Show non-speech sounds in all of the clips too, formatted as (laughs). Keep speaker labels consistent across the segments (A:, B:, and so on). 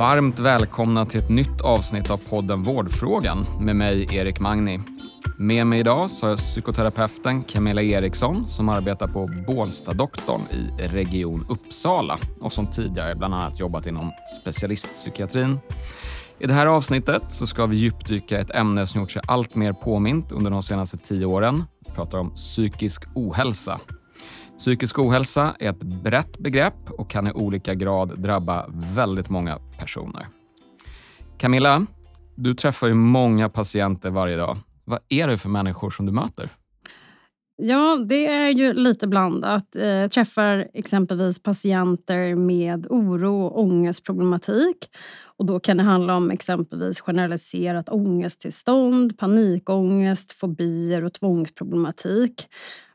A: Varmt välkomna till ett nytt avsnitt av podden Vårdfrågan med mig, Erik Magni. Med mig idag så har jag psykoterapeuten Camilla Eriksson som arbetar på Bålstadoktorn i Region Uppsala och som tidigare bland annat jobbat inom specialistpsykiatrin. I det här avsnittet så ska vi djupdyka ett ämne som gjort sig allt mer påmint under de senaste tio åren. Vi pratar om psykisk ohälsa. Psykisk ohälsa är ett brett begrepp och kan i olika grad drabba väldigt många personer. Camilla, du träffar ju många patienter varje dag. Vad är det för människor som du möter?
B: Ja, det är ju lite blandat. Jag träffar exempelvis patienter med oro och ångestproblematik. Och då kan det handla om exempelvis generaliserat ångesttillstånd, panikångest, fobier och tvångsproblematik.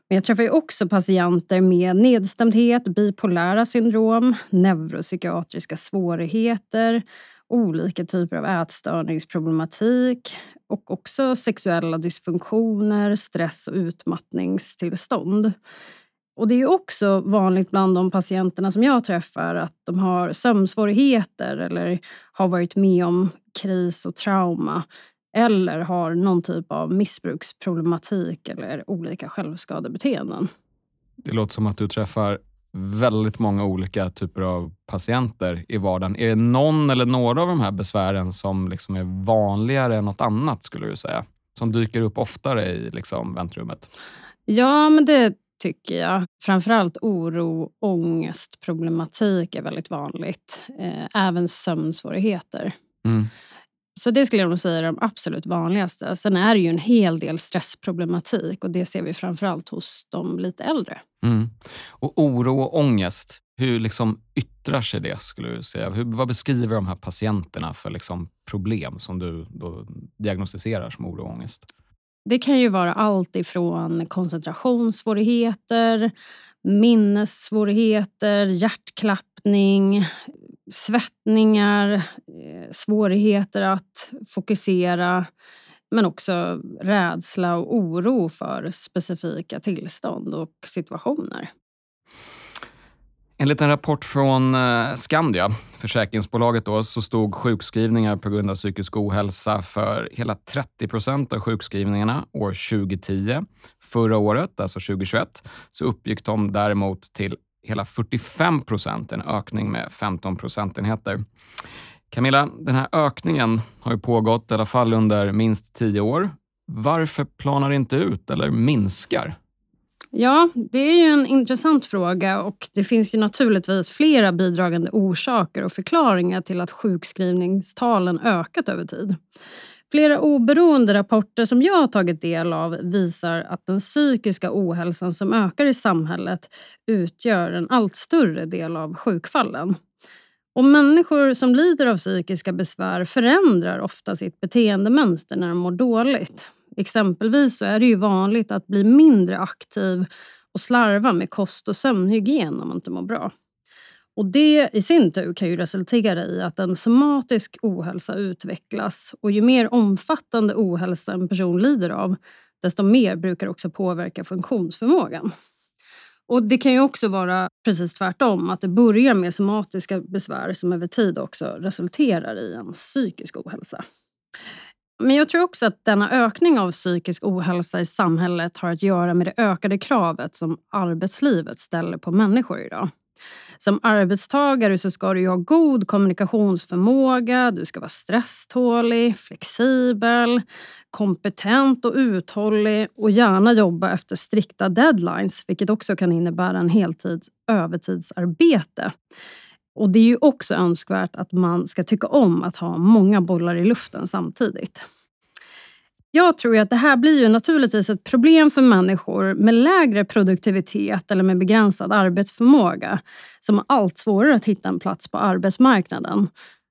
B: Men jag träffar också patienter med nedstämdhet, bipolära syndrom, neuropsykiatriska svårigheter, olika typer av ätstörningsproblematik och också sexuella dysfunktioner, stress och utmattningstillstånd. Och Det är också vanligt bland de patienterna som jag träffar att de har sömnsvårigheter eller har varit med om kris och trauma eller har någon typ av missbruksproblematik eller olika självskadebeteenden.
A: Det låter som att du träffar väldigt många olika typer av patienter i vardagen. Är det någon eller några av de här besvären som liksom är vanligare än något annat, skulle du säga? Som dyker upp oftare i liksom väntrummet?
B: Ja, men det tycker jag. Framförallt oro, ångest, problematik är väldigt vanligt. Eh, även sömnsvårigheter. Mm. Så det skulle jag nog säga är de absolut vanligaste. Sen är det ju en hel del stressproblematik och det ser vi framförallt hos de lite äldre. Mm.
A: Och oro och ångest, hur liksom yttrar sig det? skulle du säga? Hur, vad beskriver de här patienterna för liksom problem som du diagnostiserar som oro och ångest?
B: Det kan ju vara allt ifrån koncentrationssvårigheter, minnessvårigheter, hjärtklappning, svettningar, eh, svårigheter att fokusera men också rädsla och oro för specifika tillstånd och situationer.
A: Enligt en rapport från eh, Skandia, försäkringsbolaget, då, så stod sjukskrivningar på grund av psykisk ohälsa för hela 30 procent av sjukskrivningarna år 2010. Förra året, alltså 2021, så uppgick de däremot till hela 45 procent, en ökning med 15 procentenheter. Camilla, den här ökningen har ju pågått i alla fall under minst tio år. Varför planar det inte ut eller minskar?
B: Ja, det är ju en intressant fråga och det finns ju naturligtvis flera bidragande orsaker och förklaringar till att sjukskrivningstalen ökat över tid. Flera oberoende rapporter som jag har tagit del av visar att den psykiska ohälsan som ökar i samhället utgör en allt större del av sjukfallen. Och människor som lider av psykiska besvär förändrar ofta sitt beteendemönster när de mår dåligt. Exempelvis så är det ju vanligt att bli mindre aktiv och slarva med kost och sömnhygien om man inte mår bra. Och Det i sin tur kan ju resultera i att en somatisk ohälsa utvecklas och ju mer omfattande ohälsa en person lider av desto mer brukar också påverka funktionsförmågan. Och Det kan ju också vara precis tvärtom, att det börjar med somatiska besvär som över tid också resulterar i en psykisk ohälsa. Men jag tror också att denna ökning av psykisk ohälsa i samhället har att göra med det ökade kravet som arbetslivet ställer på människor idag. Som arbetstagare så ska du ha god kommunikationsförmåga, du ska vara stresstålig, flexibel, kompetent och uthållig och gärna jobba efter strikta deadlines, vilket också kan innebära en heltids övertidsarbete. Och Det är ju också önskvärt att man ska tycka om att ha många bollar i luften samtidigt. Jag tror att det här blir ju naturligtvis ett problem för människor med lägre produktivitet eller med begränsad arbetsförmåga som har allt svårare att hitta en plats på arbetsmarknaden.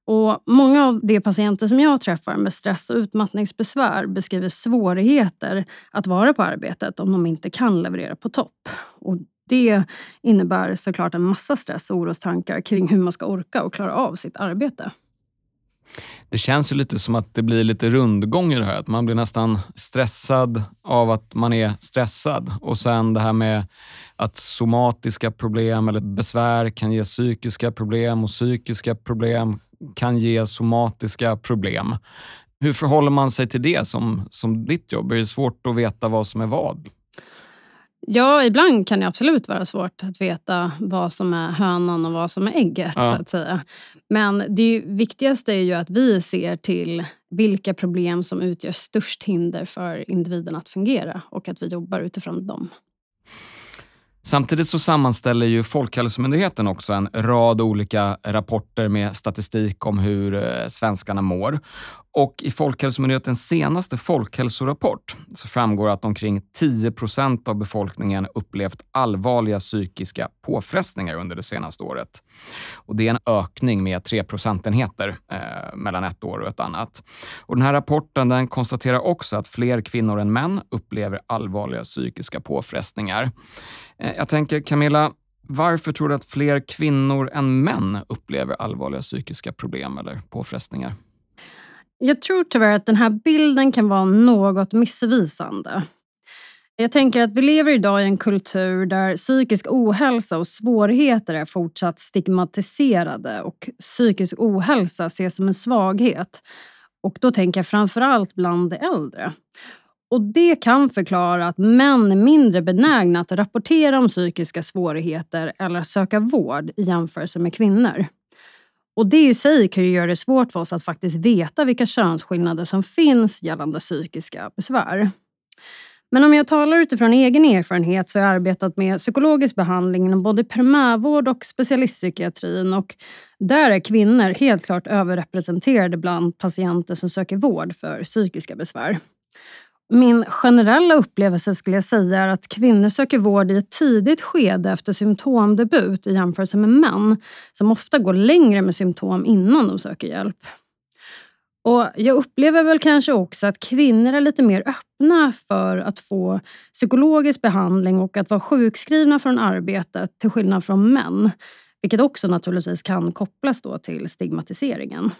B: Och många av de patienter som jag träffar med stress och utmattningsbesvär beskriver svårigheter att vara på arbetet om de inte kan leverera på topp. Och det innebär såklart en massa stress och orostankar kring hur man ska orka och klara av sitt arbete.
A: Det känns ju lite som att det blir lite rundgång i det här. Att man blir nästan stressad av att man är stressad. Och sen det här med att somatiska problem eller besvär kan ge psykiska problem och psykiska problem kan ge somatiska problem. Hur förhåller man sig till det som, som ditt jobb? Är det svårt att veta vad som är vad?
B: Ja, ibland kan det absolut vara svårt att veta vad som är hönan och vad som är ägget. Ja. så att säga. Men det viktigaste är ju att vi ser till vilka problem som utgör störst hinder för individen att fungera och att vi jobbar utifrån dem.
A: Samtidigt så sammanställer ju Folkhälsomyndigheten också en rad olika rapporter med statistik om hur eh, svenskarna mår. Och I Folkhälsomyndighetens senaste folkhälsorapport så framgår att omkring 10 procent av befolkningen upplevt allvarliga psykiska påfrestningar under det senaste året. Och Det är en ökning med 3 procentenheter eh, mellan ett år och ett annat. Och den här rapporten den konstaterar också att fler kvinnor än män upplever allvarliga psykiska påfrestningar. Eh, jag tänker Camilla, varför tror du att fler kvinnor än män upplever allvarliga psykiska problem eller påfrestningar?
B: Jag tror tyvärr att den här bilden kan vara något missvisande. Jag tänker att vi lever idag i en kultur där psykisk ohälsa och svårigheter är fortsatt stigmatiserade och psykisk ohälsa ses som en svaghet. Och då tänker jag framförallt bland de äldre. Och Det kan förklara att män är mindre benägna att rapportera om psykiska svårigheter eller söka vård i jämförelse med kvinnor. Och Det i sig kan ju göra det svårt för oss att faktiskt veta vilka könsskillnader som finns gällande psykiska besvär. Men om jag talar utifrån egen erfarenhet så har jag arbetat med psykologisk behandling inom både primärvård och specialistpsykiatrin. Och där är kvinnor helt klart överrepresenterade bland patienter som söker vård för psykiska besvär. Min generella upplevelse skulle jag säga är att kvinnor söker vård i ett tidigt skede efter symptomdebut i jämförelse med män som ofta går längre med symptom innan de söker hjälp. Och Jag upplever väl kanske också att kvinnor är lite mer öppna för att få psykologisk behandling och att vara sjukskrivna från arbetet till skillnad från män. Vilket också naturligtvis kan kopplas då till stigmatiseringen.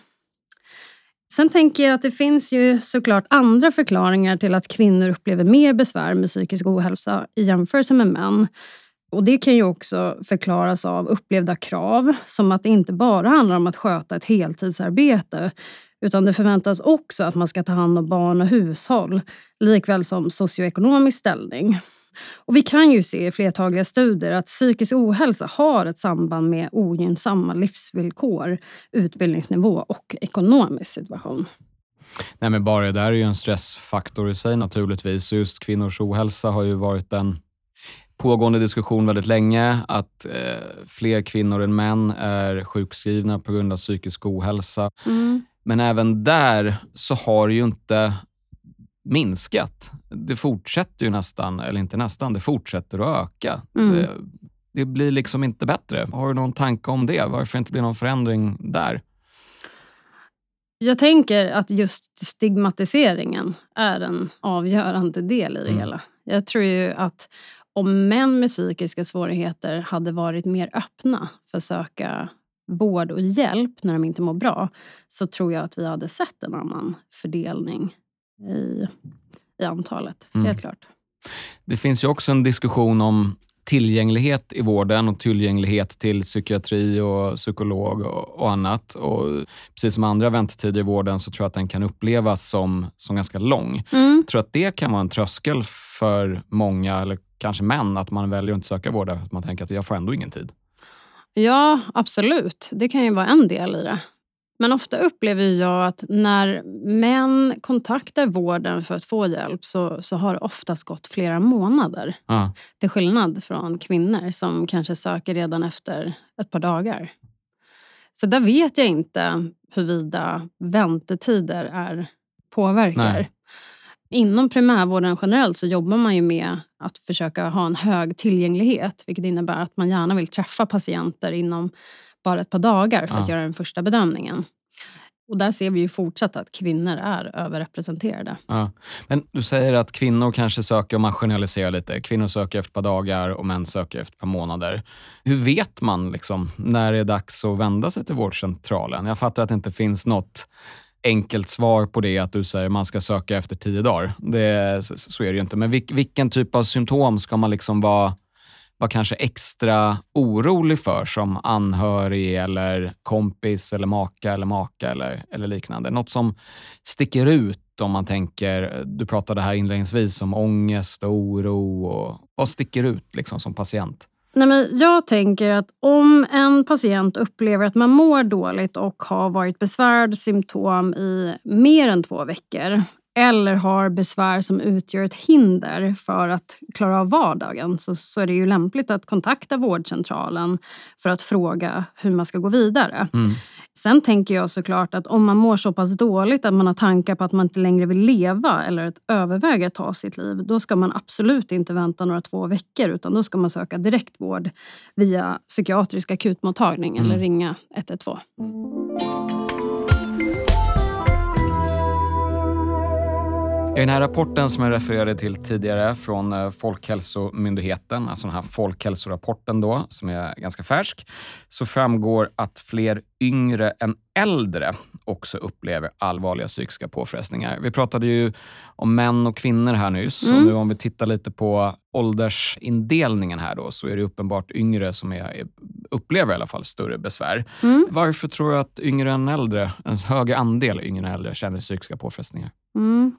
B: Sen tänker jag att det finns ju såklart andra förklaringar till att kvinnor upplever mer besvär med psykisk ohälsa i jämförelse med män. Och Det kan ju också förklaras av upplevda krav, som att det inte bara handlar om att sköta ett heltidsarbete, utan det förväntas också att man ska ta hand om barn och hushåll, likväl som socioekonomisk ställning. Och vi kan ju se i flertaliga studier att psykisk ohälsa har ett samband med ogynnsamma livsvillkor, utbildningsnivå och ekonomisk situation.
A: Nej, men bara det där är ju en stressfaktor i sig naturligtvis. Just kvinnors ohälsa har ju varit en pågående diskussion väldigt länge att eh, fler kvinnor än män är sjukskrivna på grund av psykisk ohälsa. Mm. Men även där så har ju inte minskat. Det fortsätter ju nästan, eller inte nästan, det fortsätter att öka. Mm. Det, det, blir liksom inte bättre. Har du någon tanke om det? Varför inte blir någon förändring där?
B: Jag tänker att just stigmatiseringen är en avgörande del i det mm. hela. Jag tror ju att om män med psykiska svårigheter hade varit mer öppna för att söka vård och hjälp när de inte mår bra så tror jag att vi hade sett en annan fördelning i, i antalet. Mm. Helt klart.
A: Det finns ju också en diskussion om tillgänglighet i vården och tillgänglighet till psykiatri och psykolog och, och, annat. Och precis som andra väntetider i vården så tror jag att den kan upplevas som, som ganska lång. Mm. Jag tror att det kan vara en tröskel för många, eller kanske män, att man väljer att inte söka vård att man tänker att jag får ändå ingen tid.
B: Ja, absolut. Det kan ju vara en del i det. Men ofta upplever jag att när män kontaktar vården för att få hjälp så, så har det oftast gått flera månader. Ah. Till skillnad från kvinnor som kanske söker redan efter ett par dagar. Så där vet jag inte huruvida väntetider är, påverkar. Nej. Inom primärvården generellt så jobbar man ju med att försöka ha en hög tillgänglighet vilket innebär att man gärna vill träffa patienter inom bara ett par dagar för att göra den första bedömningen. Och där ser vi ju fortsatt att kvinnor är överrepresenterade.
A: Ja. Men du säger att kvinnor kanske söker, om man generaliserar lite, kvinnor söker efter ett par dagar och män söker efter ett par månader. Hur vet man liksom, när det är dags att vända sig till vårdcentralen? Jag fattar att det inte finns något enkelt svar på det, att du säger man ska söka efter tio dagar. Det, så är det ju inte. Men vilken typ av symptom ska man liksom vara var kanske extra orolig för som anhörig eller kompis eller maka eller maka eller, eller liknande? Något som sticker ut om man tänker, du pratade här inledningsvis om ångest och oro. Och, vad sticker ut liksom som patient?
B: Nej, men jag tänker att om en patient upplever att man mår dåligt och har varit besvärad symptom i mer än två veckor eller har besvär som utgör ett hinder för att klara av vardagen så, så är det ju lämpligt att kontakta vårdcentralen för att fråga hur man ska gå vidare. Mm. Sen tänker jag såklart att om man mår så pass dåligt att man har tankar på att man inte längre vill leva eller att överväga att ta sitt liv, då ska man absolut inte vänta några två veckor utan då ska man söka direktvård via psykiatrisk akutmottagning mm. eller ringa 112.
A: I den här rapporten som jag refererade till tidigare från eh, Folkhälsomyndigheten, alltså den här folkhälsorapporten då, som är ganska färsk, så framgår att fler yngre än äldre också upplever allvarliga psykiska påfrestningar. Vi pratade ju om män och kvinnor här nyss mm. och nu om vi tittar lite på åldersindelningen här då så är det uppenbart yngre som är, upplever i alla fall större besvär. Mm. Varför tror du att yngre än äldre, en högre andel yngre än äldre känner psykiska påfrestningar?
B: Mm.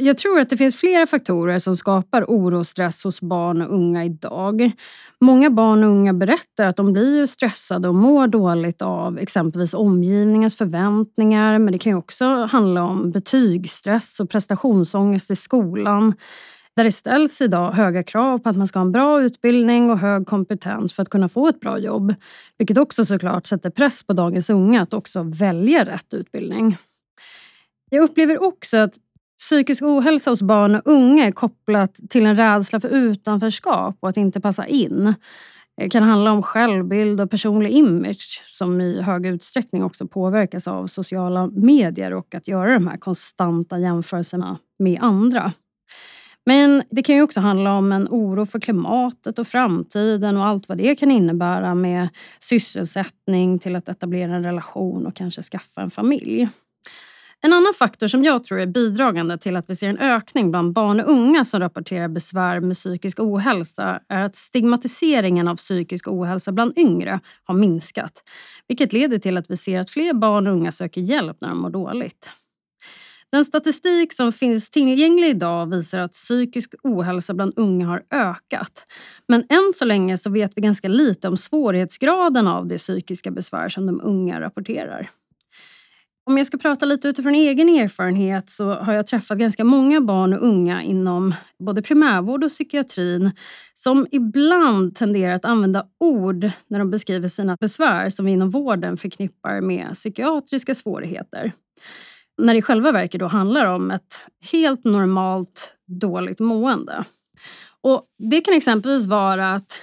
B: Jag tror att det finns flera faktorer som skapar oro och stress hos barn och unga idag. Många barn och unga berättar att de blir stressade och mår dåligt av exempelvis omgivningens förväntningar. Men det kan också handla om betygsstress och prestationsångest i skolan. Där det ställs idag höga krav på att man ska ha en bra utbildning och hög kompetens för att kunna få ett bra jobb. Vilket också såklart sätter press på dagens unga att också välja rätt utbildning. Jag upplever också att Psykisk ohälsa hos barn och unga är kopplat till en rädsla för utanförskap och att inte passa in. Det kan handla om självbild och personlig image som i hög utsträckning också påverkas av sociala medier och att göra de här konstanta jämförelserna med andra. Men det kan ju också handla om en oro för klimatet och framtiden och allt vad det kan innebära med sysselsättning till att etablera en relation och kanske skaffa en familj. En annan faktor som jag tror är bidragande till att vi ser en ökning bland barn och unga som rapporterar besvär med psykisk ohälsa är att stigmatiseringen av psykisk ohälsa bland yngre har minskat. Vilket leder till att vi ser att fler barn och unga söker hjälp när de mår dåligt. Den statistik som finns tillgänglig idag visar att psykisk ohälsa bland unga har ökat. Men än så länge så vet vi ganska lite om svårighetsgraden av de psykiska besvär som de unga rapporterar. Om jag ska prata lite utifrån egen erfarenhet så har jag träffat ganska många barn och unga inom både primärvård och psykiatrin som ibland tenderar att använda ord när de beskriver sina besvär som vi inom vården förknippar med psykiatriska svårigheter. När det i själva verket då handlar om ett helt normalt dåligt mående. Och Det kan exempelvis vara att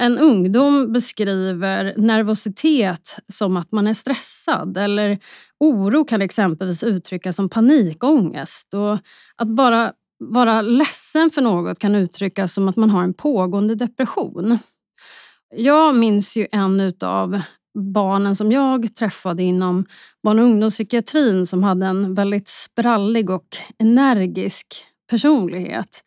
B: en ungdom beskriver nervositet som att man är stressad eller oro kan exempelvis uttryckas som panikångest. Och att bara vara ledsen för något kan uttryckas som att man har en pågående depression. Jag minns ju en av barnen som jag träffade inom barn och ungdomspsykiatrin som hade en väldigt sprallig och energisk personlighet.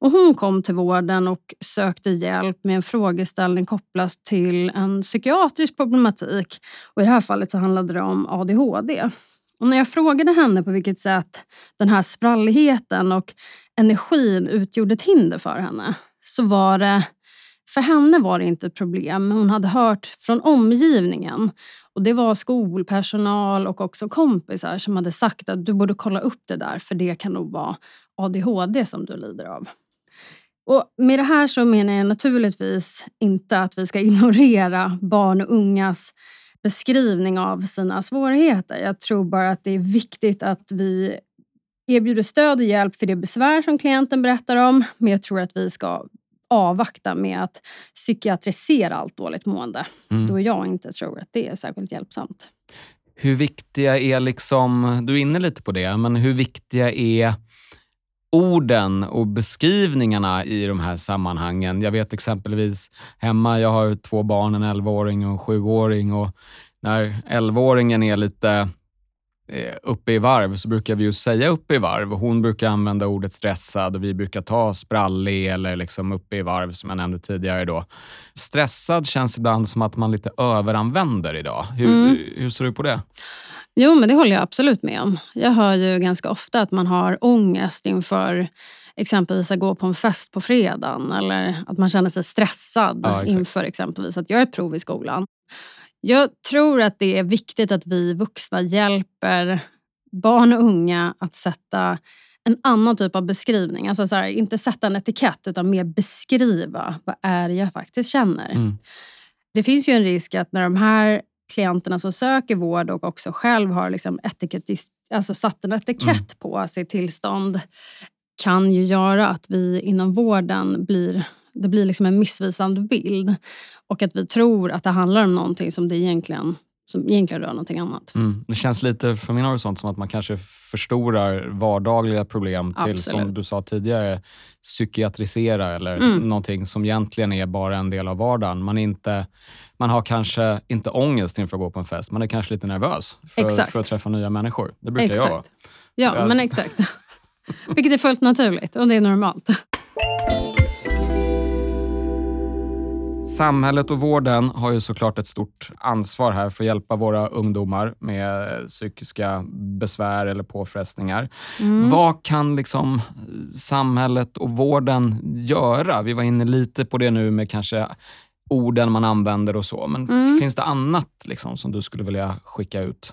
B: Och hon kom till vården och sökte hjälp med en frågeställning kopplat till en psykiatrisk problematik. Och I det här fallet så handlade det om ADHD. Och när jag frågade henne på vilket sätt den här spralligheten och energin utgjorde ett hinder för henne så var det för henne var det inte ett problem. Hon hade hört från omgivningen. Och Det var skolpersonal och också kompisar som hade sagt att du borde kolla upp det där för det kan nog vara ADHD som du lider av. Och med det här så menar jag naturligtvis inte att vi ska (laughs) ignorera barn och ungas beskrivning av sina svårigheter. Jag tror bara att det är viktigt att vi erbjuder stöd och hjälp för det besvär som klienten berättar om. Men jag tror att vi ska avvakta med att psykiatrisera allt dåligt mående. Mm. Då jag inte tror att det är särskilt hjälpsamt.
A: Hur viktiga är, liksom, du är inne lite på det, men hur viktiga är orden och beskrivningarna i de här sammanhangen. Jag vet exempelvis hemma, jag har två barn, en 11-åring och en 7-åring. Och när 11-åringen är lite eh, uppe i varv så brukar vi ju säga uppe i varv. Hon brukar använda ordet stressad och vi brukar ta sprallig eller liksom uppe i varv som jag nämnde tidigare. Då. Stressad känns ibland som att man lite överanvänder idag. Hur, mm. hur ser du på det?
B: Jo, men det håller jag absolut med om. Jag hör ju ganska ofta att man har ångest inför exempelvis att gå på en fest på fredagen eller att man känner sig stressad ja, inför exempelvis att göra ett prov i skolan. Jag tror att det är viktigt att vi vuxna hjälper barn och unga att sätta en annan typ av beskrivning. Alltså så här, inte sätta en etikett utan mer beskriva vad är det jag faktiskt känner. Mm. Det finns ju en risk att när de här klienterna som söker vård och också själv har liksom etikett, alltså satt en etikett mm. på sitt tillstånd kan ju göra att vi inom vården blir det blir liksom en missvisande bild. Och att vi tror att det handlar om någonting som det egentligen som egentligen rör någonting annat.
A: Mm. Det känns lite från min horisont som att man kanske förstorar vardagliga problem till, Absolut. som du sa tidigare, psykiatrisera eller mm. någonting som egentligen är bara en del av vardagen. Man, inte, man har kanske inte ångest inför att gå på en fest, man är kanske lite nervös för, för att träffa nya människor. Det brukar exakt. jag vara.
B: Ja, men exakt. (laughs) Vilket är fullt naturligt och det är normalt. (laughs)
A: Samhället och vården har ju såklart ett stort ansvar här för att hjälpa våra ungdomar med psykiska besvär eller påfrestningar. Mm. Vad kan liksom samhället och vården göra? Vi var inne lite på det nu med kanske orden man använder och så. Men mm. finns det annat liksom som du skulle vilja skicka ut?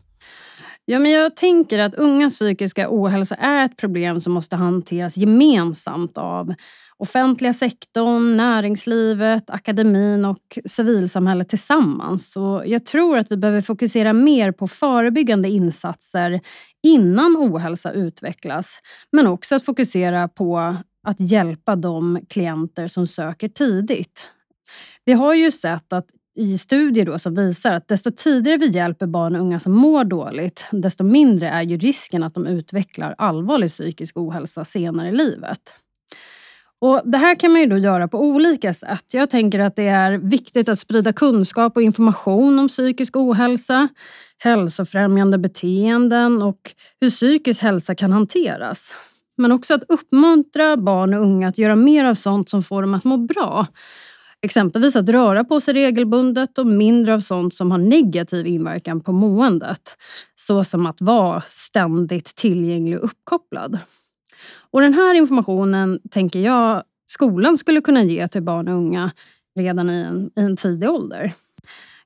B: Ja, men jag tänker att ungas psykiska ohälsa är ett problem som måste hanteras gemensamt av offentliga sektorn, näringslivet, akademin och civilsamhället tillsammans. Och jag tror att vi behöver fokusera mer på förebyggande insatser innan ohälsa utvecklas. Men också att fokusera på att hjälpa de klienter som söker tidigt. Vi har ju sett att i studier då som visar att desto tidigare vi hjälper barn och unga som mår dåligt, desto mindre är ju risken att de utvecklar allvarlig psykisk ohälsa senare i livet. Och Det här kan man ju då göra på olika sätt. Jag tänker att det är viktigt att sprida kunskap och information om psykisk ohälsa, hälsofrämjande beteenden och hur psykisk hälsa kan hanteras. Men också att uppmuntra barn och unga att göra mer av sånt som får dem att må bra. Exempelvis att röra på sig regelbundet och mindre av sånt som har negativ inverkan på måendet. Så som att vara ständigt tillgänglig och uppkopplad. Och den här informationen tänker jag skolan skulle kunna ge till barn och unga redan i en, i en tidig ålder.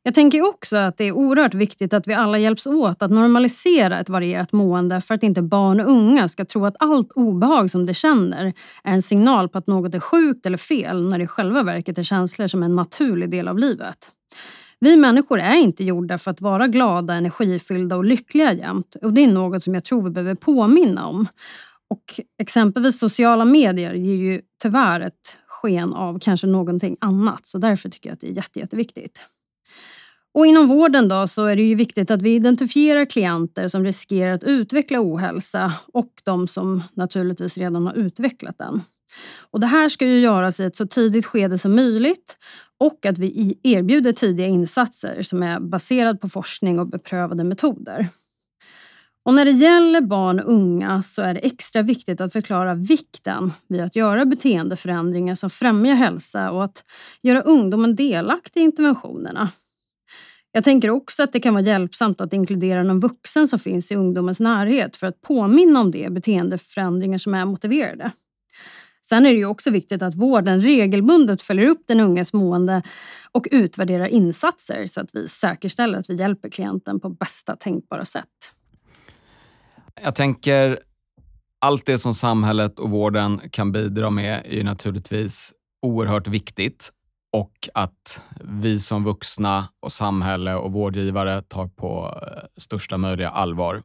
B: Jag tänker också att det är oerhört viktigt att vi alla hjälps åt att normalisera ett varierat mående för att inte barn och unga ska tro att allt obehag som de känner är en signal på att något är sjukt eller fel när det i själva verket är känslor som är en naturlig del av livet. Vi människor är inte gjorda för att vara glada, energifyllda och lyckliga jämt. Och det är något som jag tror vi behöver påminna om. Och exempelvis sociala medier ger ju tyvärr ett sken av kanske någonting annat. Så därför tycker jag att det är jätte, jätteviktigt. Och inom vården då så är det ju viktigt att vi identifierar klienter som riskerar att utveckla ohälsa och de som naturligtvis redan har utvecklat den. Och det här ska ju göras i ett så tidigt skede som möjligt och att vi erbjuder tidiga insatser som är baserad på forskning och beprövade metoder. Och när det gäller barn och unga så är det extra viktigt att förklara vikten vid att göra beteendeförändringar som främjar hälsa och att göra ungdomen delaktig i interventionerna. Jag tänker också att det kan vara hjälpsamt att inkludera någon vuxen som finns i ungdomens närhet för att påminna om de beteendeförändringar som är motiverade. Sen är det ju också viktigt att vården regelbundet följer upp den unges mående och utvärderar insatser så att vi säkerställer att vi hjälper klienten på bästa tänkbara sätt.
A: Jag tänker, allt det som samhället och vården kan bidra med är naturligtvis oerhört viktigt och att vi som vuxna och samhälle och vårdgivare tar på eh, största möjliga allvar.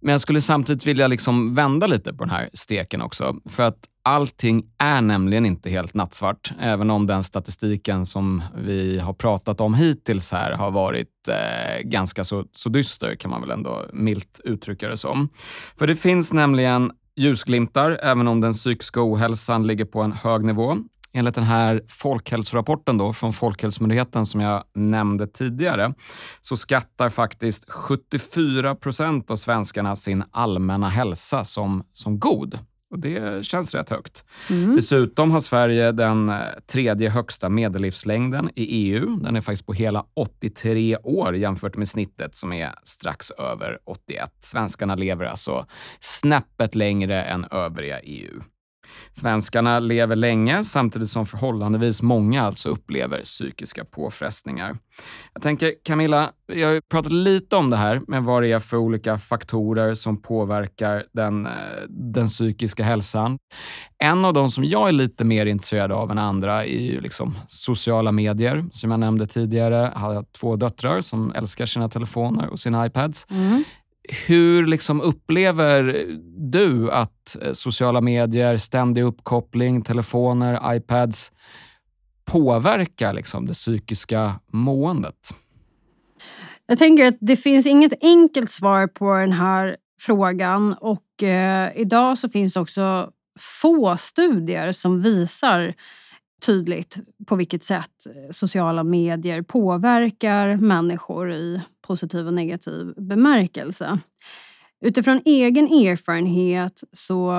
A: Men jag skulle samtidigt vilja liksom vända lite på den här steken också. För att allting är nämligen inte helt nattsvart. Även om den statistiken som vi har pratat om hittills här har varit eh, ganska så, så dyster, kan man väl ändå milt uttrycka det som. För det finns nämligen ljusglimtar, även om den psykiska ohälsan ligger på en hög nivå. Enligt den här folkhälsorapporten då, från Folkhälsomyndigheten som jag nämnde tidigare så skattar faktiskt 74 procent av svenskarna sin allmänna hälsa som, som god. Och Det känns rätt högt. Mm. Dessutom har Sverige den eh, tredje högsta medellivslängden i EU. Den är faktiskt på hela 83 år jämfört med snittet som är strax över 81. Svenskarna lever alltså snäppet längre än övriga EU. Svenskarna lever länge samtidigt som förhållandevis många alltså upplever psykiska påfrestningar. Jag tänker Camilla, vi har ju pratat lite om det här med vad det är för olika faktorer som påverkar den, eh, den psykiska hälsan. En av de som jag är lite mer intresserad av än andra är ju liksom sociala medier. Som jag nämnde tidigare har jag två döttrar som älskar sina telefoner och sina iPads. Mm. Hur liksom upplever du att eh, sociala medier, ständig uppkoppling, telefoner, iPads påverkar liksom det psykiska måendet?
B: Jag tänker att det finns inget enkelt svar på den här frågan och eh, idag så finns det också få studier som visar tydligt på vilket sätt eh, sociala medier påverkar människor i positiv och negativ bemärkelse. Utifrån egen erfarenhet så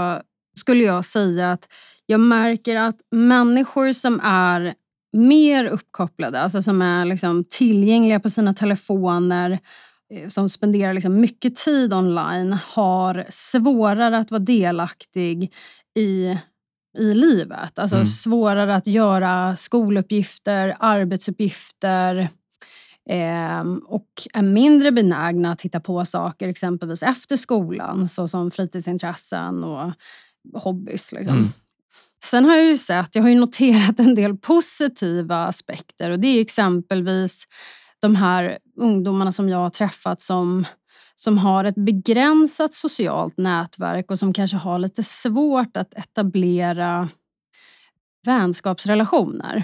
B: skulle jag säga att jag märker att människor som är mer uppkopplade, alltså som är liksom tillgängliga på sina telefoner, eh, som spenderar liksom mycket tid online, har svårare att vara delaktig i i livet. Alltså mm. svårare att göra skoluppgifter, arbetsuppgifter och är mindre benägna att hitta på saker exempelvis efter skolan såsom fritidsintressen och hobbys. Liksom. Mm. Sen har jag ju sett, jag har ju noterat en del positiva aspekter och det är exempelvis de här ungdomarna som jag har träffat som som har ett begränsat socialt nätverk och som kanske har lite svårt att etablera vänskapsrelationer.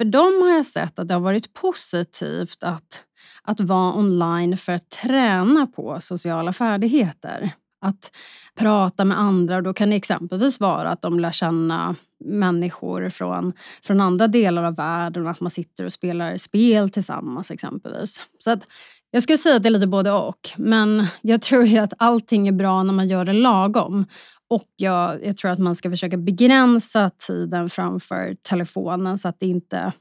B: För dem har jag sett att det har varit positivt att, att vara online för att träna på sociala färdigheter. Att prata med andra. Och då kan det exempelvis vara att de lär känna människor från, från andra delar av världen och att man sitter och spelar spel tillsammans exempelvis. Så att jag skulle säga att det är lite både och. Men jag tror ju att allting är bra när man gör det lagom. Och jag, jag tror att man ska försöka begränsa tiden framför telefonen så att det inte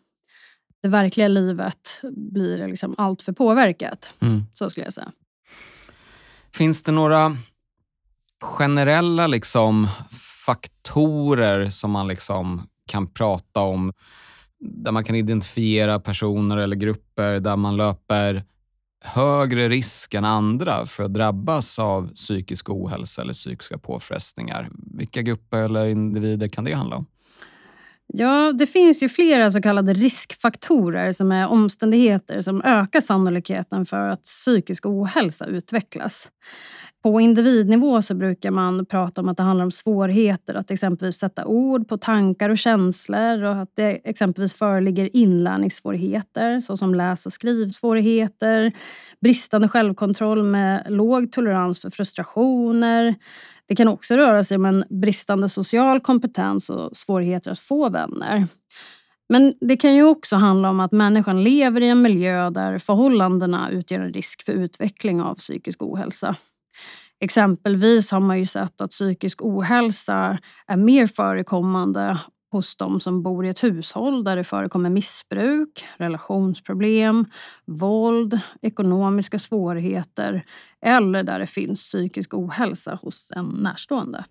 B: det verkliga livet blir liksom allt för påverkat. Mm. Så skulle jag säga.
A: Finns det några generella liksom, faktorer som man liksom kan prata om där man kan identifiera personer eller grupper där man löper högre risk än andra för att drabbas av psykisk ohälsa eller psykiska påfrestningar. Vilka grupper eller individer kan det handla om?
B: Ja, det finns ju flera så kallade riskfaktorer som är omständigheter som ökar sannolikheten för att psykisk ohälsa utvecklas. På individnivå så brukar man prata om att det handlar om svårigheter att exempelvis sätta ord på tankar och känslor och att det exempelvis föreligger inlärningssvårigheter såsom läs och skrivsvårigheter, bristande självkontroll med låg tolerans för frustrationer. Det kan också röra sig om en bristande social kompetens och svårigheter att få vänner. Men det kan ju också handla om att människan lever i en miljö där förhållandena utgör en risk för utveckling av psykisk ohälsa. Exempelvis har man ju sett att psykisk ohälsa är mer förekommande hos de som bor i ett hushåll där det förekommer missbruk, relationsproblem, våld, ekonomiska svårigheter eller där det finns psykisk ohälsa hos en närstående.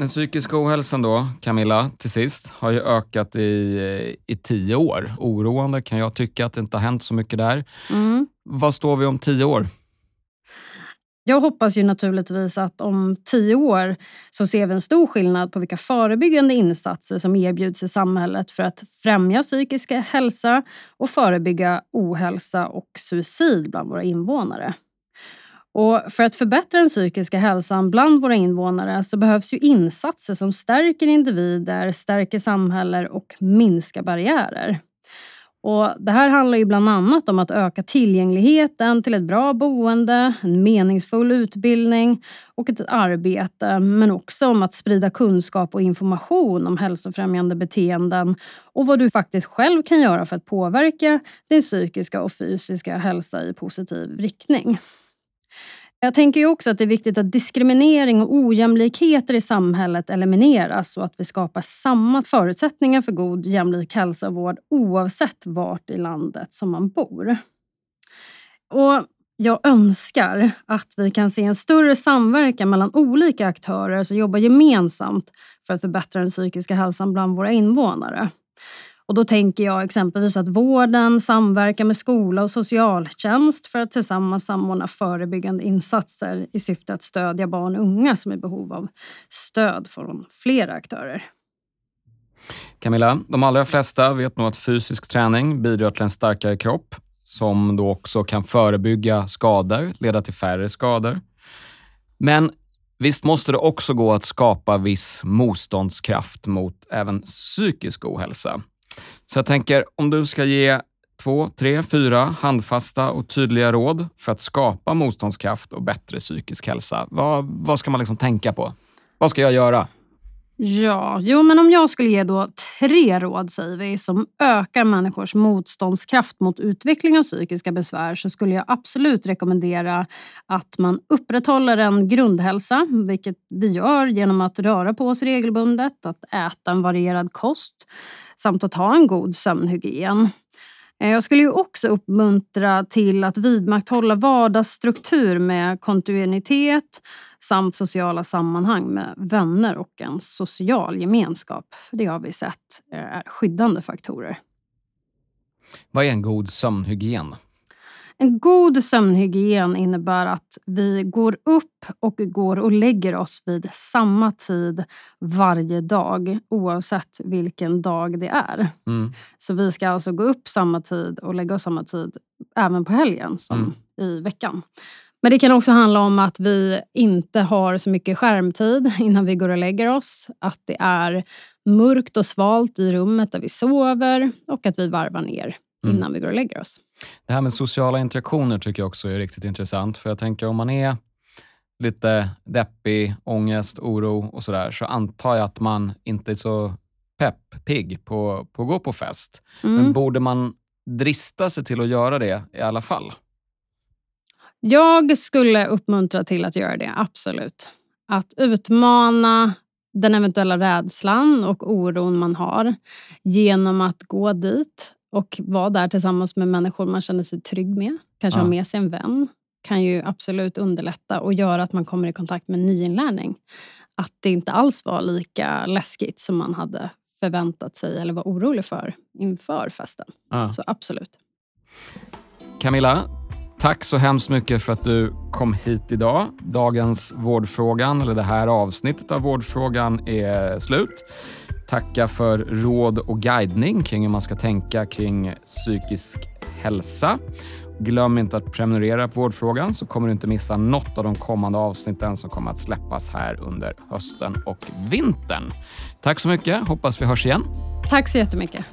A: Den psykiska ohälsan då, Camilla, till sist, har ju ökat i, i tio år. Oroande kan jag tycka att det inte har hänt så mycket där. Mm. Vad står vi om tio år?
B: Jag hoppas ju naturligtvis att om tio år så ser vi en stor skillnad på vilka förebyggande insatser som erbjuds i samhället för att främja psykisk hälsa och förebygga ohälsa och suicid bland våra invånare. Och för att förbättra den psykiska hälsan bland våra invånare så behövs ju insatser som stärker individer, stärker samhällen och minskar barriärer. Och det här handlar ju bland annat om att öka tillgängligheten till ett bra boende, en meningsfull utbildning och ett arbete, men också om att sprida kunskap och information om hälsofrämjande beteenden och vad du faktiskt själv kan göra för att påverka din psykiska och fysiska hälsa i positiv riktning. Jag tänker också att det är viktigt att diskriminering och ojämlikheter i samhället elimineras och att vi skapar samma förutsättningar för god jämlik hälsa och vård oavsett vart i landet som man bor. Och jag önskar att vi kan se en större samverkan mellan olika aktörer som jobbar gemensamt för att förbättra den psykiska hälsan bland våra invånare. Och då tänker jag exempelvis att vården samverkar med skola och socialtjänst för att tillsammans samordna förebyggande insatser i syfte att stödja barn och unga som är i behov av stöd från flera aktörer.
A: Camilla, de allra flesta vet nog att fysisk träning bidrar till en starkare kropp som då också kan förebygga skador, leda till färre skador. Men visst måste det också gå att skapa viss motståndskraft mot även psykisk ohälsa. Så jag tänker, om du ska ge två, tre, fyra handfasta och tydliga råd för att skapa motståndskraft och bättre psykisk hälsa. Vad, vad ska man liksom tänka på? Vad ska jag göra?
B: Ja, jo, men om jag skulle ge då tre råd säger vi, som ökar människors motståndskraft mot utveckling av psykiska besvär så skulle jag absolut rekommendera att man upprätthåller en grundhälsa, vilket vi gör genom att röra på oss regelbundet, att äta en varierad kost samt att ha en god sömnhygien. Eh, jag skulle ju också uppmuntra till att vidmakthålla vardagsstruktur med kontinuitet samt sociala sammanhang med vänner och en social gemenskap. För det har vi sett är skyddande faktorer.
A: Vad är en god sömnhygien?
B: En god sömnhygien innebär att vi går upp och går och lägger oss vid samma tid varje dag oavsett vilken dag det är. Mm. Så vi ska alltså gå upp samma tid och lägga oss samma tid även på helgen som mm. i veckan. Men det kan också handla om att vi inte har så mycket skärmtid (laughs) innan vi går och lägger oss. Att det är mörkt och svalt i rummet där vi sover och att vi varvar ner mm. innan vi går och lägger oss.
A: Det här med sociala interaktioner tycker jag också är riktigt intressant. För jag tänker om man är lite deppig, ångest, oro och sådär, så antar jag att man inte är så pepp, pigg på, på att gå på fest. Mm. Men borde man drista sig till att göra det i alla fall?
B: Jag skulle uppmuntra till att göra det, absolut. Att utmana den eventuella rädslan och oron man har genom att gå dit och vara där tillsammans med människor man känner sig trygg med. Kanske ja. ha med sig en vän. kan ju absolut underlätta och göra att man kommer i kontakt med nyinlärning. Att det inte alls var lika läskigt som man hade förväntat sig eller var orolig för inför festen. Ja. Så absolut.
A: Camilla, tack så hemskt mycket för att du kom hit idag. Dagens Vårdfrågan, eller det här avsnittet av Vårdfrågan, är slut tacka för råd och guidning kring hur man ska tänka kring psykisk hälsa. Glöm inte att prenumerera på Vårdfrågan så kommer du inte missa något av de kommande avsnitten som kommer att släppas här under hösten och vintern. Tack så mycket. Hoppas vi hörs igen.
B: Tack så jättemycket.